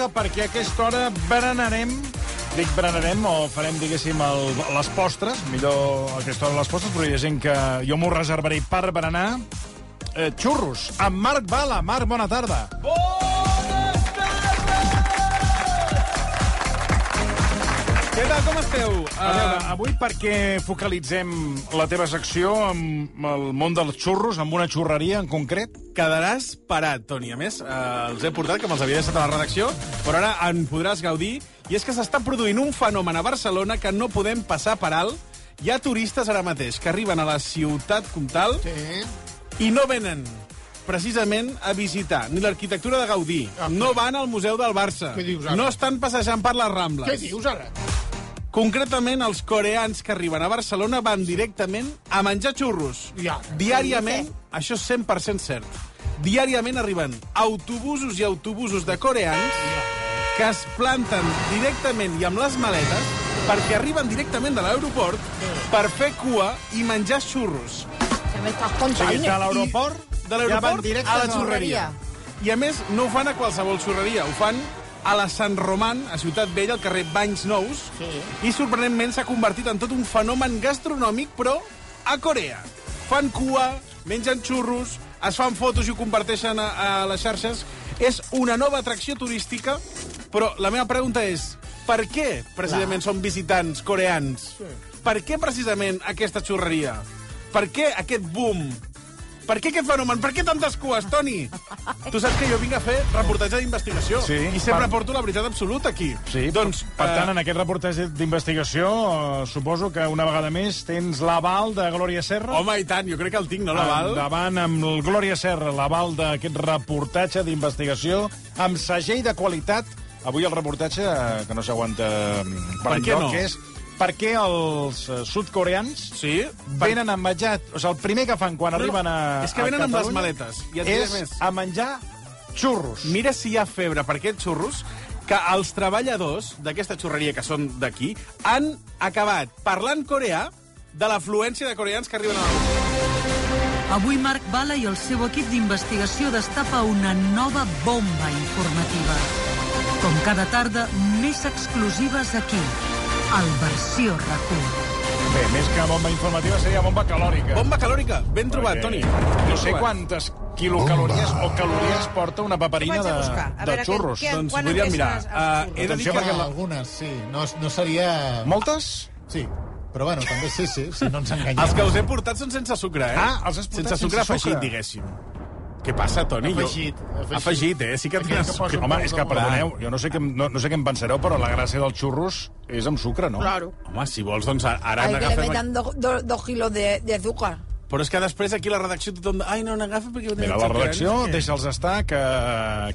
Prepareu-se perquè a aquesta hora berenarem dic berenarem o farem, diguéssim, el, les postres, millor a aquesta hora les postres, però hi ha gent que jo m'ho reservaré per berenar. Eh, xurros, amb Marc Bala. Marc, bona tarda. Què tal, com esteu? A veure, avui per què focalitzem la teva secció amb el món dels xurros, amb una xurreria en concret? quedaràs parat, Toni. A més, eh, els he portat, que me'ls havia deixat a la redacció, però ara en podràs gaudir. I és que s'està produint un fenomen a Barcelona que no podem passar per alt. Hi ha turistes ara mateix que arriben a la ciutat comtal Sí. i no venen precisament a visitar ni l'arquitectura de Gaudí, no van al Museu del Barça, no estan passejant per les Rambles. Què dius ara? Concretament, els coreans que arriben a Barcelona van directament a menjar xurros. Ja. Diàriament, això és 100% cert. Diàriament arriben autobusos i autobusos de coreans que es planten directament i amb les maletes perquè arriben directament de l'aeroport per fer cua i menjar xurros. ¿Qué me estás O sigui, contando? de l'aeroport De ja van l'aeroport directes a la a la xurreria. I a més, no ho fan a qualsevol xurreria, ho fan a la Sant Roman, a Ciutat Vella, al carrer Banys Nous, Sí. i sorprenentment s'ha convertit en tot un fenomen gastronòmic, però a Corea. Fan cua, mengen xurros, es fan fotos i ho comparteixen a, a les xarxes. És una nova atracció turística, però la meva pregunta és, per què precisament són visitants coreans? Per què precisament aquesta xurreria? Per què aquest boom? Per què aquest fenomen? Per què tantes cues, Toni? Tu saps que jo vinc a fer reportatge d'investigació Sí, i sempre per- porto la veritat absoluta aquí. Sí, doncs, per eh, tant, en aquest reportatge d'investigació, eh, suposo que una vegada més tens l'aval de Glòria Serra. Home, i tant, jo crec que el tinc, no, l'aval? Endavant amb el Glòria Serra, l'aval d'aquest reportatge d'investigació amb segell de qualitat. Avui el reportatge, eh, que no s'aguanta mm, per Per enlloc, no? és per què els eh, sud-coreans Sí? venen a menjar... O sigui, el primer que fan quan No, arriben a és que a venen amb les maletes, i et és més. a menjar xurros. Mira si hi ha febre per aquests xurros que els treballadors d'aquesta xurreria, que són d'aquí, han acabat parlant coreà de l'afluència de coreans que arriben a la... Avui Marc Bala i el seu equip d'investigació destapa una nova bomba informativa. Com cada tarda, més exclusives aquí, al Versió RAC1. Bé, més que bomba informativa seria bomba calòrica. Bomba calòrica, ben trobat, Perquè Toni. No sé quantes quilocalories o calories porta una paperina de, de veure, xurros. què- Doncs podríem mirar. Uh, he de dir que... Algunes, sí. No, no seria... Moltes? Sí. Però bueno, també sí, sí, si no ens enganyem. Els que us he portat són sense sucre, eh? Ah, els has portat sense sucre sense afegit, sucre. diguéssim. Què passa, Toni? Afegit, afegit. Afegit, eh? Sí que tenen que Home, és que, perdoneu, jo no sé, què, no, no sé què en pensareu, però la gràcia dels xurros és amb sucre, no? Claro. Home, si vols, doncs ara Hay que le metan do- do- dos kilos de, de azúcar. Però és que després aquí la redacció tothom... Ai, no, n'agafa perquè... ho Mira, la redacció, no sé deixa'ls estar, que,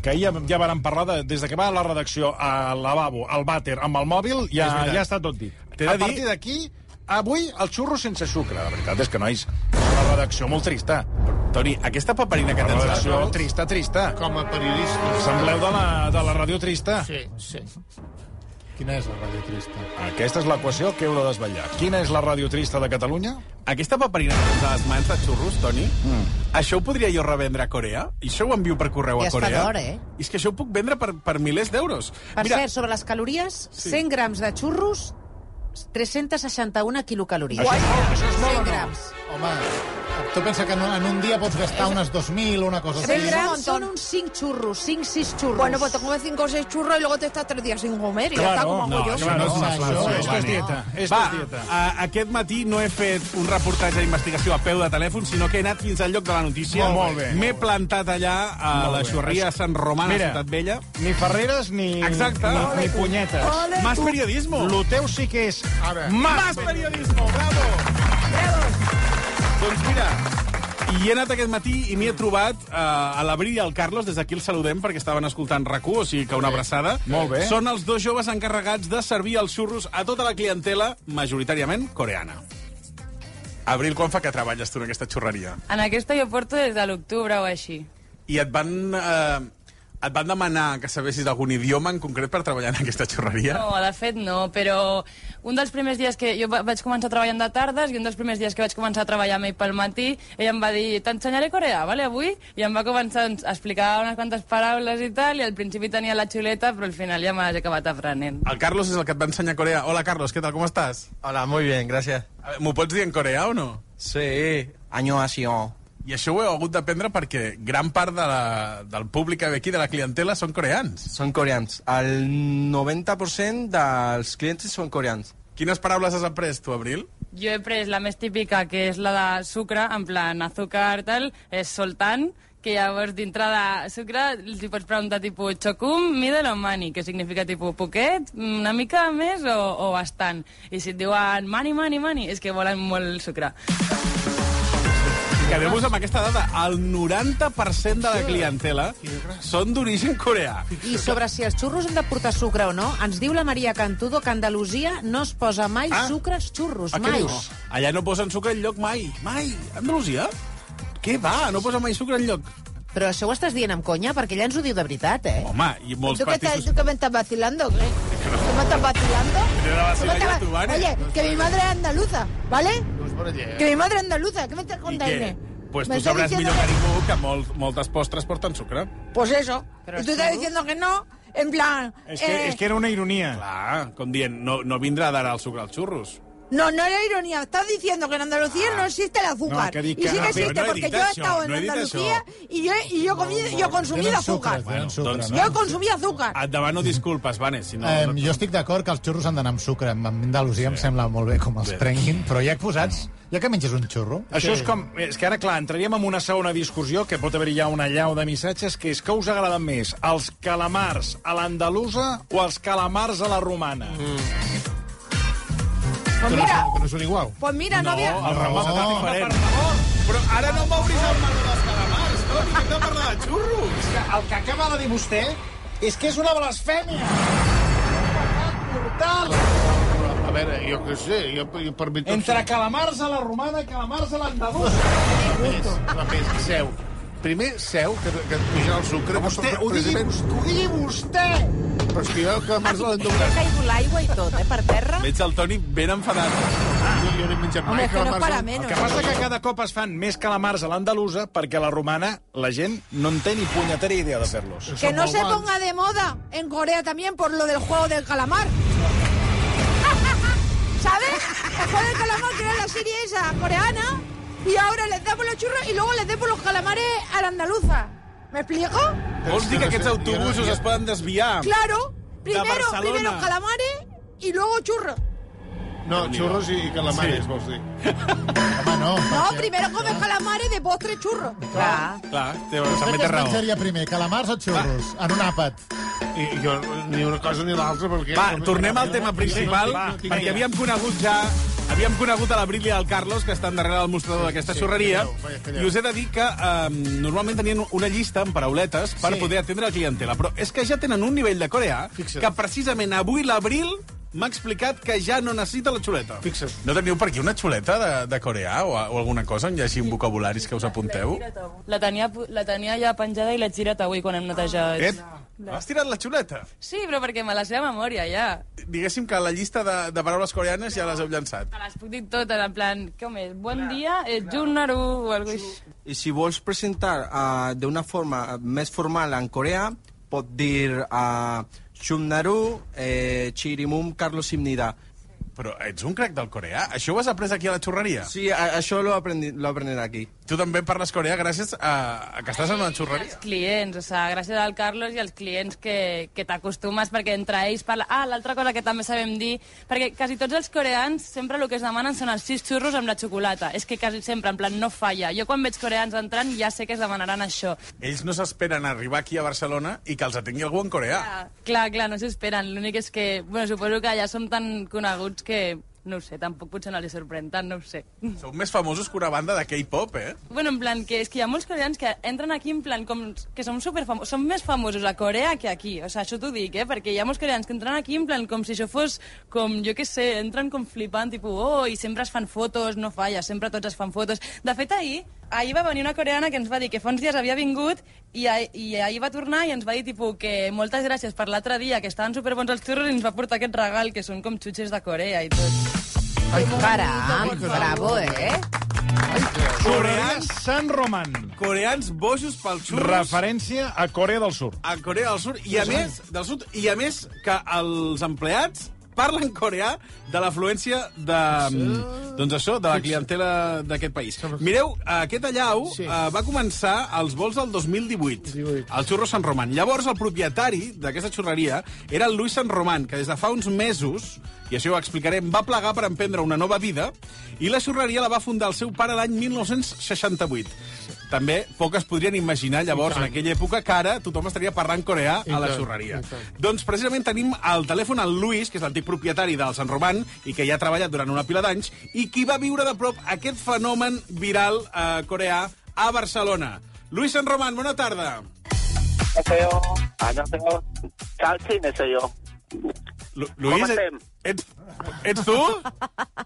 que ahir ja, ja varen parlar, de, des de que va a la redacció, al lavabo, al vàter, amb el mòbil, ja, ja està tot dit. A dir- partir d'aquí, avui, el xurro sense sucre. La veritat és que, nois, és una redacció molt trista. Toni, aquesta paperina que tens... ara- trista, trista. Com a periodista. Sembleu de la, de la ràdio trista. Sí, sí. Quina és la ràdio trista? Aquesta és l'equació que heu de desvetllar. Quina és la ràdio trista de Catalunya? Aquesta paperina que tens a les mans de xurros, Toni, mm. això ho podria jo revendre a Corea? I això ho envio per correu a Corea? d'hora, eh? I és que això ho puc vendre per, per milers d'euros. Per cert, sobre les calories, 100 grams de xurros, 361 quilocalories. Això és molt, això és molt 100 o no? grams. Home, tu pensa que en un, en un dia pots gastar unes 2.000 o una cosa 100 així? grams montón. són uns 5 xurros, 5-6 xurros. Bueno, pues te comes cinco o seis churros y luego te estás tres días sin comer y ya está como hago no, yo. claro, no és no, una clar, això, esto és dieta. Esto Va, és dieta. a, aquest matí no he fet un reportatge d'investigació a peu de telèfon, sinó que he anat fins al lloc de la notícia. Molt bé. M'he plantat allà a Molt la bé. xurreria Sant Romà, a Mira. Ciutat Vella. Ni ferreres ni, Exacte. ni, ni punyetes. Más periodismo. Lo teu sí que és A veure. más Más periodismo, bravo! Doncs mira, I he anat aquest matí i m'hi he trobat uh, a l'Abril i al Carlos, des d'aquí el saludem perquè estaven escoltant rac o sigui que una abraçada. Molt bé. Són els dos joves encarregats de servir els xurros a tota la clientela, majoritàriament coreana. Abril, quan fa que treballes tu en aquesta xurreria? En aquesta jo porto des de l'octubre o així. I et van, eh, et van demanar que sabessis algun idioma en concret per treballar en aquesta xurreria? No, de fet no, però un dels primers dies que jo va- vaig començar treballant de tardes i un dels primers dies que vaig començar a treballar amb ell pel matí, ell em va dir, t'ensenyaré coreà, vale, avui? I em va començar a explicar unes quantes paraules i tal, i al principi tenia la xuleta, però al final ja m'has acabat aprenent. El Carlos és el que et va ensenyar coreà. Hola, Carlos, què tal, com estàs? Hola, muy bien, gracias. A veure, M'ho pots dir en coreà o no? Sí, año así. I això ho heu hagut d'aprendre perquè gran part de la, del públic que ve aquí, de la clientela, són coreans. Són coreans. El 90% dels clients són coreans. Quines paraules has après, tu, Abril? Jo he pres la més típica, que és la de sucre, en plan azúcar, tal, és soltant, que llavors dintre de sucre els hi pots preguntar tipus chocum, middle o money, que significa tipus poquet, una mica més o, o bastant. I si et diuen money, money, money, és que volen molt sucre. Quedeu-vos amb aquesta dada. El 90% de la clientela són d'origen coreà. I sobre si els xurros han de portar sucre o no, ens diu la Maria Cantudo que Andalusia no es posa mai Ah. sucre als xurros, Ah, mai. dius? Allà no posen sucre enlloc mai. Mai. A Andalusia? Què va? No posa mai sucre enlloc. Però això ho estàs dient amb conya, perquè ella ens ho diu de veritat, eh? Home, i molts ¿Tú pastissos... ¿Tú qué me estás vacilando? ¿Qué? ¿Tú me estás vacilando? Te la vacila ¿Tú me estás yo, va- tú, Vane. Oye, que mi madre es andaluza, ¿vale? Por allí, Que mi madre es andaluza, ¿qué me estás contando? Pues ¿Me tu estás sabràs diciendo millor que ningú que molt, moltes postres porten sucre. Pues eso. Pero y tú estás diciendo que no, en plan... És que, eh, és que era una ironia. Clar, com dient, no, no vindrà d'ara el sucre als xurros. No, no era ironía. Estás diciendo que en Andalucía no existe el azúcar. No, y sí ah, que existe, no porque yo he estado en Andalucía això. y yo, he- y yo, he comido, yo he consumido Tenen sucre, azúcar. sucre, doncs- no? Yo he consumido azúcar. Et demano disculpes, Vane, si no... Eh, jo estic d'acord que els xurros han d'anar amb sucre. A mi Andalusia em sembla molt bé com els Bé. prenguin, però ja posats, ja que menges un xurro... Això és com... És que ara, clar, entraríem en una segona discussió que pot haver-hi ja una llau de missatges, que és que us agraden més, els calamars a l'andalusa o els calamars a la romana? Mm. Pues Que no, mira, són- que no són igual. pues mira, no, había... el ramat No. està diferent. Per favor, però ara no m'obris el meló dels calamars, Toni, que hem de parlar de xurros. El que acaba de dir vostè és que és una blasfèmia. Mortal. A veure, jo què sé, jo, jo per mi. Entre calamars a la romana i calamars a l'andalusa. més, a més, seu. Primer, seu, que, que et puja el sucre. que Vostè, ho digui, ho digui vostè. Però és que jo que març Ha l'endobrat. caigut l'aigua i tot, eh, per terra. Veig el Toni ben enfadat. Jo, jo no he menjat mai es que no menos. El que passa que cada cop es fan més calamars a l'andalusa perquè a la romana la gent no en té ni punyetera idea de fer-los. Que no se ponga de moda en Corea también por lo del juego del calamar. ¿Sabes? El juego del calamar que era la serie esa coreana y ahora les damos los churros y luego les damos los calamares a la andaluza. ¿Me explico? Vols dir que aquests autobusos es poden desviar? Claro. Primero, Barcelona. primero calamares y luego churros. No, xurros i calamares, vols dir. Home, no. No, primero comes calamares de postre churros. Clar. Clar, té, també què té es raó. menjaria primer, calamars o xurros? En un àpat. I jo ni una cosa ni l'altra, perquè... Va, tornem al tema principal, Va, perquè havíem conegut ja havíem conegut a l'Abril i al Carlos, que estan darrere del mostrador d'aquesta Sí, calleu, vaja, calleu. i us he de dir que eh, normalment tenien una llista amb parauletes per Sí. poder atendre la clientela, però és que ja tenen un nivell de coreà Fixa't. que precisament avui l'Abril m'ha explicat que ja no necessita la xuleta. Fixa't. No teniu per aquí una xuleta de, de coreà o, o alguna cosa on hi hagi un vocabularis que us apunteu? La tenia, la tenia ja penjada i l'he girat avui quan hem netejat. Ep, has tirat la xuleta? Sí, però perquè me la sé a memòria, ja. Diguéssim que la llista de, de paraules coreanes ja les heu llançat. Te les puc dir totes, en plan, com és? Bon dia, eh, Junnaru, o alguna cosa així. I si vols presentar uh, d'una forma més formal en coreà, pot dir uh, Shumnaru, eh, Chirimum, Carlos Simnida. Però ets un crac del coreà? Això ho has après aquí a la xurreria? Sí, a, això lo, aprendi, lo aquí. Tu també parles coreà gràcies a, a que estàs en una xurreria? Els clients, o sigui, gràcies al Carlos i als clients que, que t'acostumes, perquè entre ells parla... Ah, l'altra cosa que també sabem dir, perquè quasi tots els coreans sempre el que es demanen són els sis xurros amb la xocolata. És que quasi sempre, en plan, no falla. Jo quan veig coreans entrant ja sé que es demanaran això. Ells no s'esperen arribar aquí a Barcelona i que els atengui algú en coreà. Ah, clar, clar, no s'esperen. L'únic és que, bueno, suposo que ja som tan coneguts que no ho sé, tampoc potser no li sorprèn tant, no ho sé. Sou més famosos que una banda de K-pop, eh? Bueno, en plan, que és que hi ha molts coreans que entren aquí en plan com que som superfamosos, som més famosos a Corea que aquí, o sigui, això t'ho dic, eh? Perquè hi ha molts coreans que entren aquí en plan com si això fos com, jo què sé, entren com flipant, tipus, oh, i sempre es fan fotos, no falla, sempre tots es fan fotos. De fet, ahir, ahir va venir una coreana que ens va dir que fa uns dies havia vingut i, ah- i ahir va tornar i ens va dir tipus, que moltes gràcies per l'altre dia, que estaven superbons els xurros i ens va portar aquest regal, que són com xutxes de Corea i tot. Caram, bravo, eh? Coreans San Roman. Coreans bojos pel xurros. Referència a Corea del Sud. a Corea del Sud i a més del Sud i a més que els empleats parlen coreà de l'afluència de, doncs això, de la clientela d'aquest país. Mireu, aquest allau sí. uh, va començar als vols del 2018, al Xurro Sant Roman. Llavors, el propietari d'aquesta xurreria era el Luis San Roman, que des de fa uns mesos, i això ho explicarem, va plegar per emprendre una nova vida, i la xurreria la va fundar el seu pare l'any 1968 També poques podrien imaginar llavors, en aquella època, que ara tothom estaria parlant coreà a la tant, xurreria. i tant. Doncs precisament tenim al telèfon el Luis, que és l'antic propietari del Sant Roman i que ja ha treballat durant una pila d'anys i qui va viure de prop aquest fenomen viral eh, coreà a Barcelona. Luis San Roman, bona tarda. 안녕하세요. 안녕하세요. 잘 지내세요. Lu Luis, Com estem? Ets, ets tu?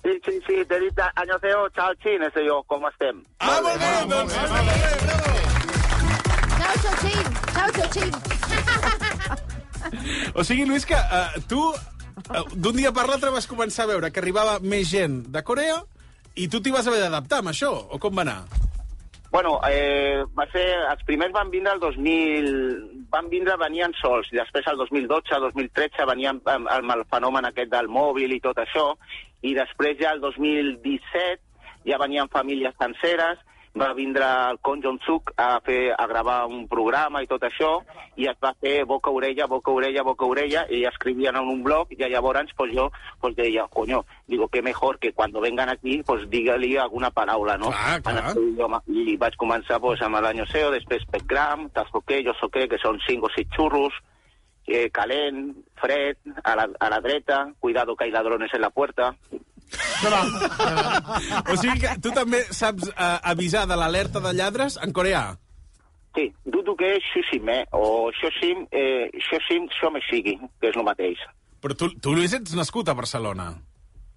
Sí, sí, sí, t'he dit anyoceo, chao chin, ese yo, com estem. Ah, molt bé, molt bé, molt bé, molt bé, molt bé, molt bé, chin. O sigui, Luis, que uh, tu uh, d'un dia per l'altre vas començar a veure que arribava més gent de Corea i tu t'hi vas haver d'adaptar amb això, o com va anar? Bueno, eh, va ser, els primers van vindre el 2000... Van vindre, venien sols. I després, el 2012, 2013, venien amb, amb el fenomen aquest del mòbil i tot això. I després, ja el 2017, ja venien famílies senceres. Va vindre el Kon Jong-suk a, fer, a gravar un programa i tot això, i es va fer boca-orella, boca-orella, boca-orella, i escrivien en un blog, i llavors pues, jo pues, deia, coño, digo, qué mejor que cuando vengan aquí, pues digue-li alguna paraula, no? Clar, clar. En el seu idioma. I vaig començar pues, amb l'any SEO, després Petgram, Tazoqué, Jo Soqué, que són cinc o sis xurros, eh, calent, fred, a la, a la dreta, cuidado que hay ladrones en la puerta. O sigui que tu també saps uh, avisar de l'alerta de lladres en coreà? Sí, dudo que és Shushim, eh? o Shoshim, eh, Shoshim Shomeshigi, que és el mateix. Però tu, tu Luis, ets nascut a Barcelona.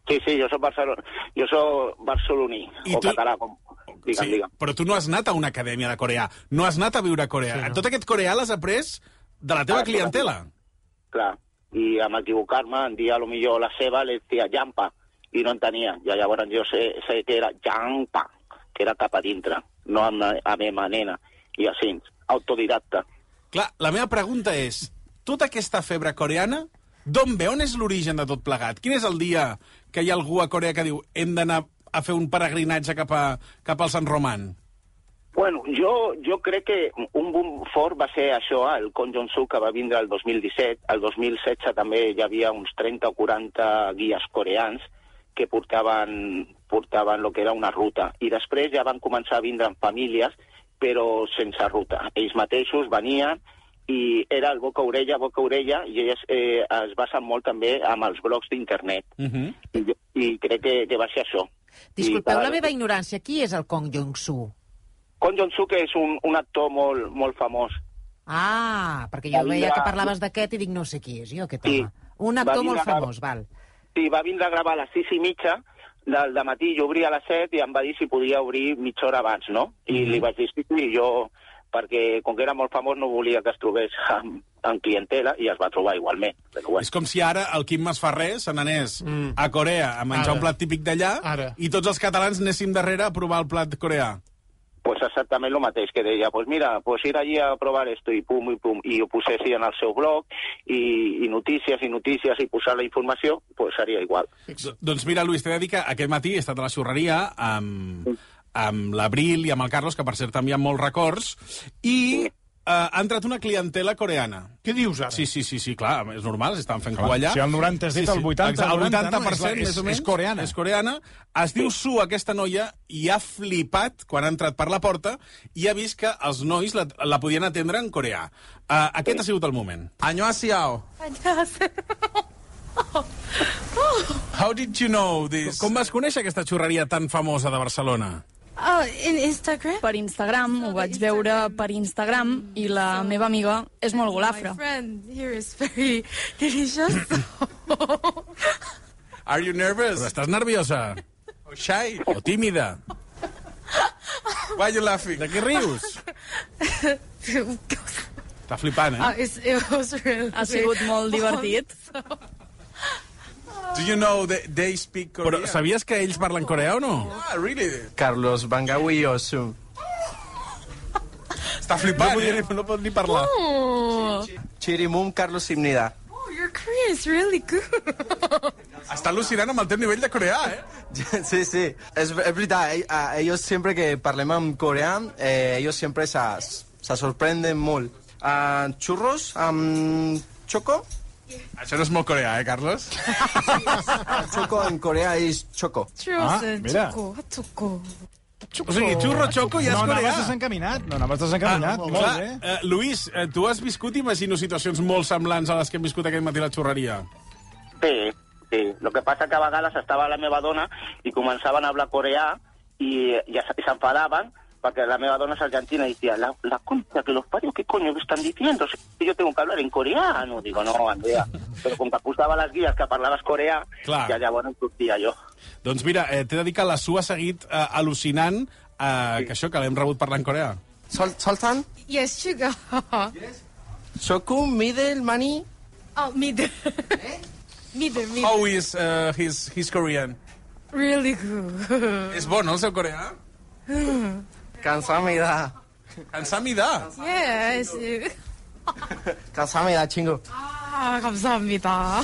Sí, sí, jo soc Barcelona. Jo soc barceloní, I o tu- català, com... Digue'm, sí, digue'm. però tu no has anat a una acadèmia de coreà, no has anat a viure a Corea. Sí, no. Tot aquest coreà l'has après de la teva Ah, clientela. Clar. I amb equivocar-me, en dia a lo millor la seva li deia Jampa, i no en tenia. I llavors jo sé, sé que era Jampa, que era cap a dintre, no amb la, a meva nena. I així, autodidacta. Clar, la meva pregunta és, tota aquesta febre coreana, d'on ve? On és l'origen de tot plegat? Quin és el dia que hi ha algú a Corea que diu hem d'anar a fer un peregrinatge cap, a, cap al Sant Roman? Bueno, jo, jo crec que un boom fort va ser això, eh, el Kon Jong-suk, que va vindre el 2017. El 2016 també hi havia uns 30 o 40 guies coreans que portaven, portaven el que era una ruta. I després ja van començar a vindre en famílies, però sense ruta. Ells mateixos venien i era el boca-orella, boca-orella, i ells eh, es basen molt també amb els blogs d'internet. Uh -huh. I, I crec que, que va ser això. Disculpeu I, la meva ignorància. Qui és el Kong Jong-soo? Kon Jong-suk és un, un actor molt, molt famós. Ah, perquè jo veia que parlaves d'aquest i dic no sé qui és jo, aquest Sí. home. Un Va actor molt famós, val. Sí, va vindre a gravar a les sis i mitja del de matí, jo obria a les set i em va dir si podia obrir mitja hora abans, no? I Mhm. li vaig dir sí, sí, jo, perquè com que era molt famós no volia que es trobés amb, amb clientela i es va trobar igualment. Però bueno. És com si ara el Quim Masferrer se n'anés mm. a Corea a menjar Ara. un plat típic d'allà i tots els catalans anéssim darrere a provar el plat coreà. Pues exactament el mateix, que deia, pues mira, pues ir allí a provar esto i pum, i pum, i ho posessi en el seu blog, i, i notícies i notícies, i posar la informació, pues seria igual. Do, doncs mira, Luis, t'he de dir que aquest matí he estat a la xurreria amb, amb l'Abril i amb el Carlos, que per cert t'envien molts records, i eh, ha entrat una clientela coreana. Què dius ara? Sí, sí, sí, sí, clar, és normal, estan fent Clar, cua allà. si el 90 has dit, el 80, exacte, el 90, 80%, no? És més o menys, és coreana. És coreana. Es diu Su, aquesta noia, i ha flipat quan ha entrat per la porta i ha vist que els nois la, la podien atendre en coreà. Uh, aquest ha sigut el moment. Annyeonghaseyo. How did you know this? Com vas conèixer aquesta xurreria tan famosa de Barcelona? Oh, in Instagram? Per Instagram, ho vaig veure per Instagram i la meva amiga és molt My golafra. friend here is very delicious. Are you nervous? Però estàs nerviosa? O shy? O tímida? Why are you laughing? De què rius? Està flipant, Uh, eh? it's, it was really Ha sigut molt divertit. Do you know that they speak Però Korean? sabies que ells parlen coreà o no? Ah, really? Carlos Bangawi Osu. Està No, flipant, podia, eh? ni- no pot ni parlar. Oh, Chirimum Carlos Simnida. oh, your Korean is really good. Està al·lucinant amb el teu nivell de coreà, eh? Sí, sí, és, és veritat. ell- a- Ellos siempre que parlem en coreà, eh, ellos siempre se, se sorprenden molt. Uh, churros amb choco? Això no és molt coreà, eh, Carlos? choco en coreà és choco. Ah, mira. choco, choco. O sigui, xurro xoco ja és no coreà. anaves desencaminat, no anaves desencaminat. Ah, molt clar, bé. eh, Luis, eh, tu has viscut, imagino, situacions molt semblants a les que hem viscut aquest matí a la xurreria. Sí, sí. Lo que passa que a vegades estava la meva dona i començaven a hablar coreà i, i s'enfadaven porque la meva dona es argentina y decía, la, la concha que los parios, ¿qué coño me están diciendo? Si yo tengo que hablar en coreano. Digo, no, Andrea. Però com que posava les guies que parlaves coreà, Clar. ja llavors em sortia jo. Doncs mira, eh, t'he de dir que la Su ha seguit eh, al·lucinant eh, que això, que l'hem rebut parlar en coreà. Sol, Soltan? Yes, sugar. Choco, middle, money? Oh, middle. middle, middle. How is uh, his, his Korean? Really good. És bo, no, el seu coreà? 감사합니다. 감사합니다. yes. 감사합니다, 친구. 아, 감사합니다.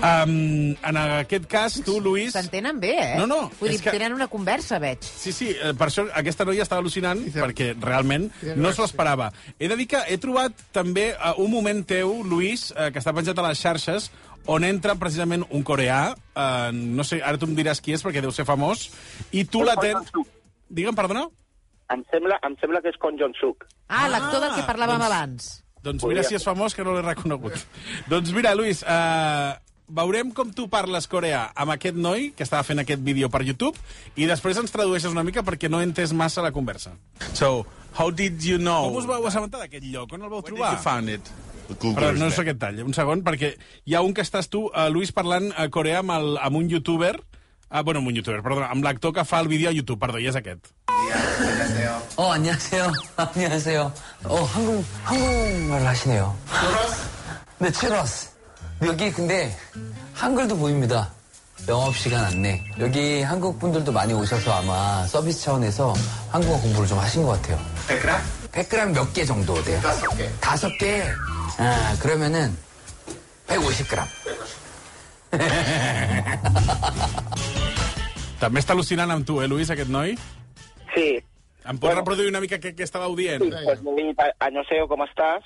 Um, en aquest cas, tu, Luis... S'entenen bé, eh? No, no, Vull és dir, que- tenen una conversa, veig. Sí, sí, eh, per això aquesta noia estava al·lucinant, perquè realment no s'ho esperava. He de dir que he trobat també eh, un moment teu, Luis, eh, que està penjat a les xarxes, on entra precisament un coreà, eh, no sé, ara tu em diràs qui és, perquè deu ser famós, i tu la tens... Digue'm, perdona? Em sembla, em sembla que és Con Jong-suk. Ah, l'actor del que parlàvem doncs- abans. Doncs mira si és famós, que no l'he reconegut. doncs mira, Luis, eh, veurem com tu parles coreà amb aquest noi que estava fent aquest vídeo per YouTube i després ens tradueixes una mica perquè no he entès massa la conversa. So, how did you know? Com us vau assabentar d'aquest lloc? On el vau Where trobar? did you find it? Però no sé què tall, un segon, perquè hi ha un que estàs tu, uh, Luis, parlant a coreà amb, el, amb un youtuber, ah, bueno, amb un youtuber, perdona, amb l'actor que fa el vídeo a YouTube, perdó, i és aquest. 어, 안녕하세요. 안녕하세요. 어, 한국, 한국말을 하시네요. 네, 체러스. 여기 근데 한글도 보입니다. 영업시간 안내. 여기 한국 분들도 많이 오셔서 아마 서비스 차원에서 한국어 공부를 좀 하신 것 같아요. 100g? 100g 몇 개 정도 돼요? 다섯 개. 다섯 개? 아, 그러면은 150g. També està al·lucinant amb tu, eh, Luis, aquest noi? Sí. Em pots reproduir una mica què, què estàveu dient? Sí, pues me di a- Añoseo, ¿cómo estás?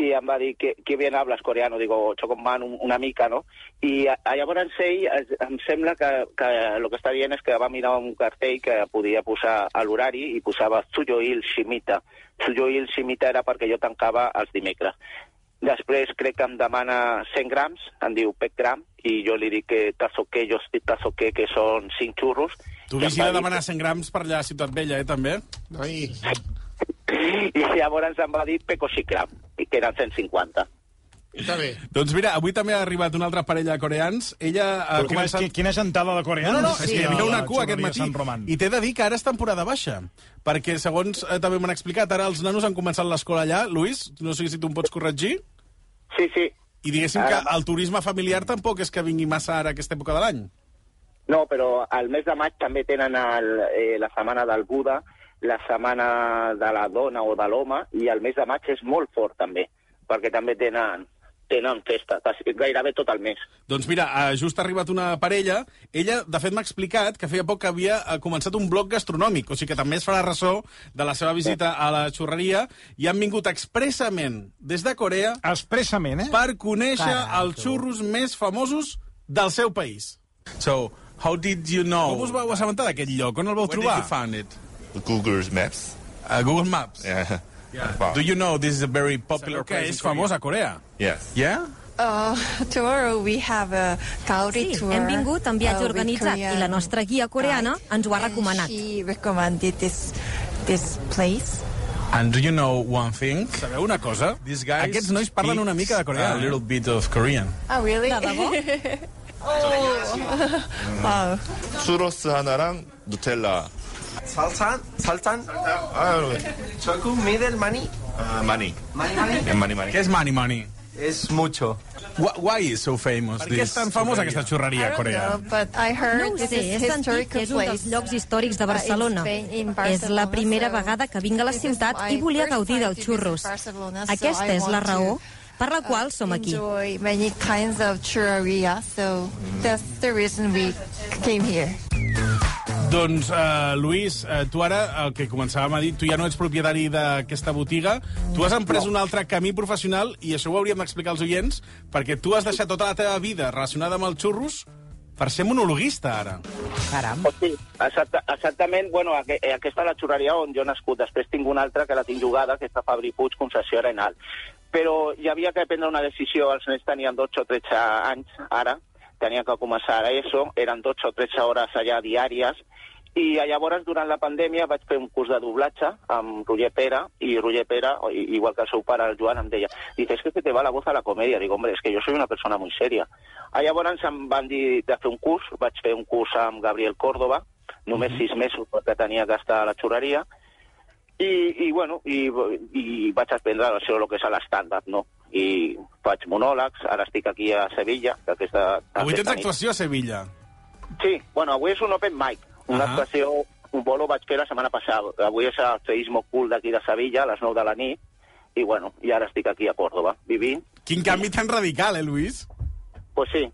Y em va dir que, que bien hablas coreano, digo, Chocomán un, una mica, no? I a, llavors ell em sembla que, que el que està dient és que va mirar un cartell que podia posar a l'horari i posava Tsuyoil Shimita. Tsuyoil Shimita era perquè jo tancava els dimecres. Després crec que em demana 100 grams, em diu 100 gram, i jo li dic que tazoqué, jo estic tazoqué, que són 5 xurros. Tu vigila demanar 100 grams per allà a Ciutat Vella, eh, també? Ai. I llavors em va dir Pecoxicram, que eren 150. Està bé. Doncs mira, avui també ha arribat una altra parella de coreans. Ella ha Però quina, començat... qui- quina gentada de coreans. No, no, no, és que hi havia una cua aquest matí. I t'he de dir que ara és temporada baixa. Perquè, segons eh, també m'han explicat, ara els nanos han començat l'escola allà. Luis, no sé si tu em pots corregir. Sí, sí. I diguéssim Ara- que el turisme familiar tampoc és que vingui massa ara aquesta època de l'any. No, però al mes de maig també tenen el, eh, la setmana del Buda, la setmana de la dona o de l'home, i el mes de maig és molt fort també, perquè també tenen, tenen festa, gairebé tot el mes. Doncs mira, eh, just ha arribat una parella. Ella, de fet, m'ha explicat que feia poc que havia eh, començat un blog gastronòmic, o sigui que també es farà ressò de la seva visita a la xurreria, i han vingut expressament des de Corea expressament, eh? per conèixer Carai, els xurros més famosos del seu país. So, how did you know? Com us vau assabentar d'aquest lloc? On el vau Where trobar? did you find it? Google Maps. A Google Maps. Yeah. Do you know this is a very popular Sabeu que place és in Korea? famós a Corea. Yes. Yeah? Uh, tomorrow we have a Gauri Sí, tour. hem vingut en viatge uh, with organitzat i la Korean nostra guia coreana ens ho ha and recomanat. She recommended this this place. And do you know one thing? Sabeu una cosa? These guys Aquests nois parlen una mica de coreà. A little bit of Korean. Oh, really? De debò? oh. wow. 추로스 하나랑 누텔라. Salsa, salsan. Ah, Soc un middle money. Uh, money. Money, money. Eh, money, money. Què és money, money? És mucho. Why, why is so famous? Per què és tan famosa aquesta xurreria coreana? No, but I heard no ho sé, he sentit que és un dels llocs històrics de Barcelona. És la primera vegada que vinc a la ciutat i volia gaudir dels xurros. Aquesta és la raó per la qual som aquí. Uh, enjoy many kinds of churreria, so that's the reason we came here. Doncs, uh, Lluís, uh, tu ara, el que començàvem a dir, tu ja no ets propietari d'aquesta botiga, tu has emprès un altre camí professional i això ho hauríem d'explicar als oients, perquè tu has deixat tota la teva vida relacionada amb els xurros per ser monologuista, ara. Caram. Sí, exacta, exactament. Bueno, aqu aquesta és la xurreria on jo he nascut. Després tinc una altra que la tinc jugada, que està Fabri Puig, concessió Arenal. Però hi havia que prendre una decisió. Els nens tenien 12 o 13 anys, ara. Tenia que començar a ESO. Eren 12 o 13 hores allà diàries. I llavors, durant la pandèmia, vaig fer un curs de doblatge amb Roger Pera, i Roger Pera, igual que el seu pare, el Joan, em deia, dice, es que se te va la voz a la comedia. Digo, hombre, es que yo soy una persona muy seria. Llavors em van dir de fer un curs, vaig fer un curs amb Gabriel Córdoba, només sis mesos perquè tenia que estar a la xurreria, i, i bueno, i, i vaig aprendre això, el que és l'estàndard, no? I faig monòlegs, ara estic aquí a Sevilla, que aquesta... Avui tens aquesta nit- actuació a Sevilla. Sí, bueno, avui és un open mic, una Ahà. actuació, un bolo vaig fer la setmana passada. Avui és el Feismo Cool d'aquí de Sevilla, a les 9 de la nit, i bueno, i ara estic aquí a Córdoba, vivint. Quin canvi tan radical, eh, Lluís? Pues sí,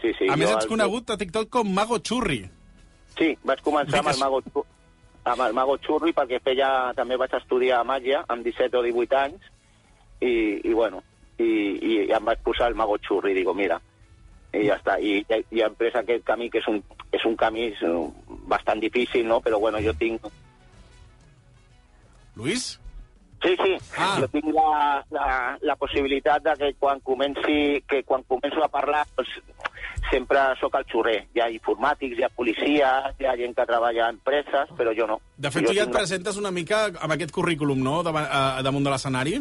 sí, sí. a més, ets el- conegut a TikTok com Mago Xurri. Sí, vaig començar amb el, Mago, Chu- amb el Mago Xurri perquè feia, també vaig estudiar màgia amb 17 o 18 anys i, i bueno, i, i em vaig posar el Mago Xurri, digo, mira, i ja està. I, i, i hem pres aquest camí que és un, és un camí eh, bastant difícil, no? Però bueno, jo tinc... Lluís? Sí, sí, Ah. jo tinc la, la, la possibilitat de que quan comenci, que quan començo a parlar, doncs, sempre sóc el xurrer. Hi ha informàtics, hi ha policies, hi ha gent que treballa a empreses, però jo no. De fet, Jo tu ja et presentes una mica amb aquest currículum, no?, davant, a, damunt de l'escenari.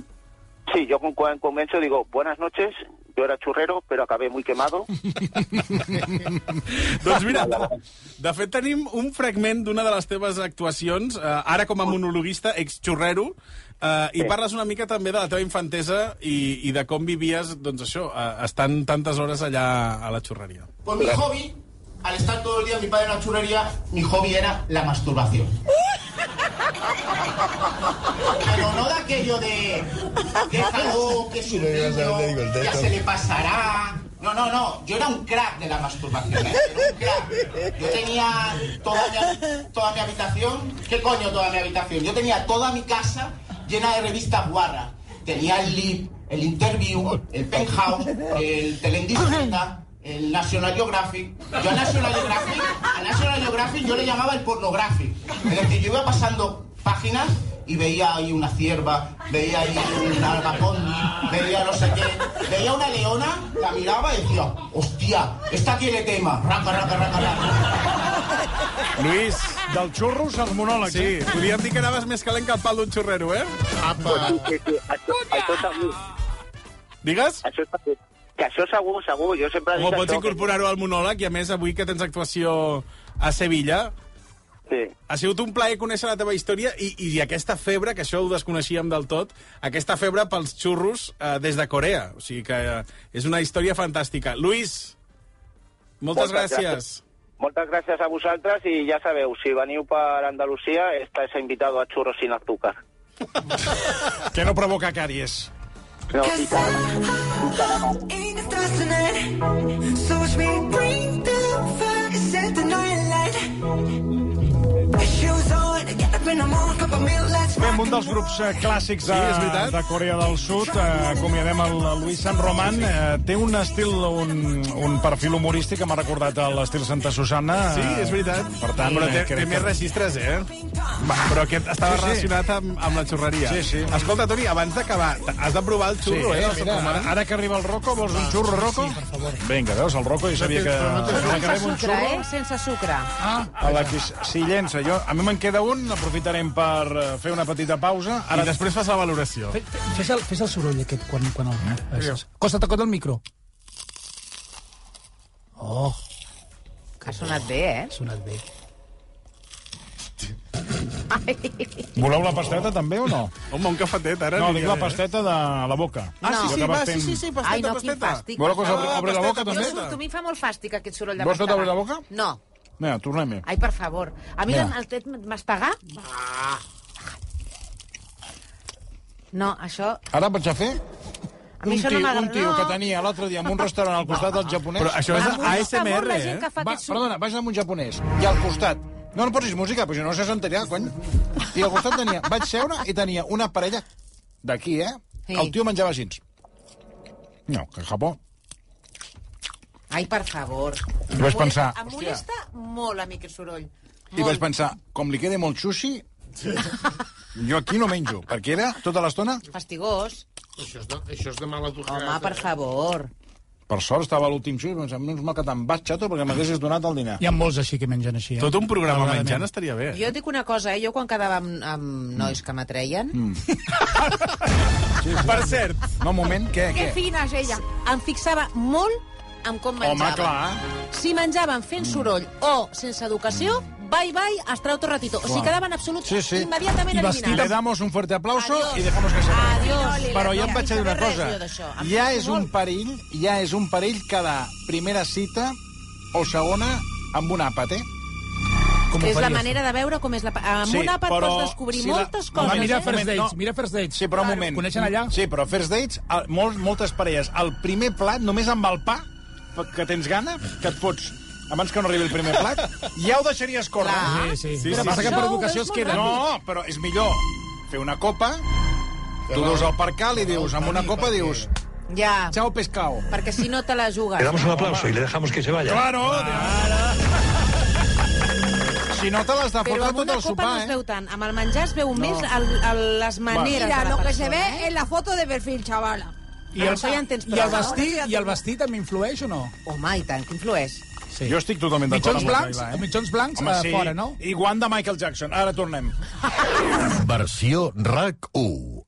Sí, yo con- cuando comienzo digo, buenas noches, yo era churrero, pero acabé muy quemado. doncs mira, de, de fet tenim un fragment d'una de les teves actuacions, eh, ara com a monologuista, ex-xurrero, eh, i Sí. parles una mica també de la teva infantesa i, i de com vivies, doncs això, eh, estant tantes hores allà a la xurreria. Pues mi hobby, al estar todo el día mi padre en la churrería, mi hobby era la masturbación. Pero no de aquello de déjalo, que es un niño, ya se le pasará. No, no, no, yo era un crack de la masturbación, ¿eh? Era un crack. Yo tenía toda mi, toda mi habitación, ¿qué coño toda mi habitación? Yo tenía toda mi casa llena de revistas guarras. Tenía el Lip, el Interview, el Penthouse, el Telendiscreta, el National Geographic. Yo a National Geographic, a National Geographic yo le llamaba el pornographic. Es decir, yo iba pasando páginas y veía ahí una cierva, veía ahí una algapondi, veía no sé qué, veía una leona, la miraba y decía, hostia, esta tiene tema, raca, raca, raca, raca. Lluís. Dels xurros als monòlegs. Sí, podríem dir que anaves més calent que el pal d'un xurrero, eh? Sí, sí, sí, això, això segur. Digues? Això segur. Que això segur, segur. Jo sempre Home, dic pots incorporar-ho al monòleg i, a més, avui que tens actuació a Sevilla, Sí. ha sigut un plaer conèixer la teva història i, i aquesta febre, que això ho desconeixíem del tot, aquesta febre pels xurros eh, des de Corea. O sigui que eh, és una història fantàstica. Luis, moltes, Moltes gràcies. gràcies. Moltes gràcies a vosaltres i ja sabeu, si veniu per Andalusia, estàs invitado a churros sin azúcar. Que no provoca caries. No, i tant. Ain't it fascinating? So watch me bring amb un dels grups eh, clàssics de, Sí, de Corea del Sud, eh, acomiadem el Luis San Román. Eh, té un estil, un, un perfil humorístic que m'ha recordat l'estil Santa Susana. Sí, és veritat. Per tant, però té, té més registres, eh? Va, però aquest estava Sí, sí. relacionat amb, amb la xurreria. Sí, sí. Escolta, Toni, abans d'acabar, has de provar el xurro, sí, eh? mira, Socomán. ara que arriba el Rocco, vols un xurro, Rocco? Sí, per favor. Vinga, veus, el Rocco ja sabia que... No ara Sense sucre, eh? Sense sucre. Ah, a la que s'hi llença. Jo, a mi me'n queda un, aprofitarem per eh, fer una petita pausa. Ara després fas la valoració. Fe- fe- Fes el, fes el soroll aquest quan, quan el... Eh? Costa't a cot micro. Oh, Ha sonat bé, eh? ha sonat bé. Voleu la pasteta també o no? Home, un cafetet, ara. No, dic la pasteta de la boca. Ah, sí, sí, va, sí, sí, sí, pasteta, Ai, no, pasteta. Voleu que us obri, obri la boca, pasteta, també? Jo surto, a mi em fa molt fàstic aquest soroll de Vols que t'obri la boca? No. Vinga, tornem-hi. Ai, per favor. A mi Vinga. el, tet mastegar... No, això... Ara vaig a fer A mi un això tio, no un tio no. que tenia l'altre dia en un restaurant al costat del japonès. Però això és ASMR, eh? Va, aquest perdona, vaig amb un japonès. I al costat... No, no posis música, però si no se sentirà, cony. I al costat tenia... Vaig seure i tenia una parella d'aquí, eh? Sí. El tio menjava així. No, que Japó. Ai, per favor. I vaig pensar, Em molesta molt a mi aquest soroll. I vaig pensar, com li quede molt sushi, jo aquí no menjo, perquè era tota l'estona... Fastigós. Això és de, això és de mala educació. Home, per favor. Per sort estava a l'últim i pensava, menys mal que te'n vas, xato, perquè m'haguessis donat el dinar. Hi ha molts així que mengen així, eh? Tot un programa Malauradament. menjant estaria bé. Jo et dic una cosa, eh? Jo quan quedava amb, amb nois que m'atreien... Mm. Per cert, No, un moment, què, Que què? fina és ella. em fixava molt en com Home, menjaven. clar. Si menjaven fent soroll o sense educació, bye bye, hasta otro ratito. O sigui, quedaven absolut Sí, sí. immediatament le eliminats. damos un fuerte aplauso Adiós. y dejamos que se vaya. Adiós. Però ja em vaig a dir una cosa. Ja és un perill, ja és un perill cada primera cita o segona amb un àpat, eh? Com És la manera de veure com és la... Amb Sí, un àpat però pots descobrir si la- moltes Home, coses. Home, mira eh? First Dates, no. mira First Dates. Sí, però un moment. Coneixen allà? Sí, però First Dates, el, molt, moltes parelles, el primer plat, només amb el pa, que tens gana, que et fots abans que no arribi el primer plat, ja ho deixaries córrer. Clar. Sí, sí. Sí, Però sí, passa sí. que per educació es queda. No, però és millor fer una copa, tu veus el percal i dius, amb una copa dius, Ja, chao pescado. perquè si no te la jugues. Le damos un aplauso y le dejamos que se vaya. Claro! Si no te l'has de Però fotre amb tot una el copa sopar, no es eh? veu tant. Amb el menjar es veu més el, el, les maneres Mira, de la lo que persona, se ve eh? en la foto de perfil, chavala. I el, això ja en tens i prou, el no? vestit, i el vestit també influeix o no? Home, i tant, que influeix. Sí. Jo estic totalment d'acord amb la blancs, Laila, eh? mitjons blancs Home, eh, sí. fora, no? I guant de Michael Jackson. Ara tornem. Versió RAC 1.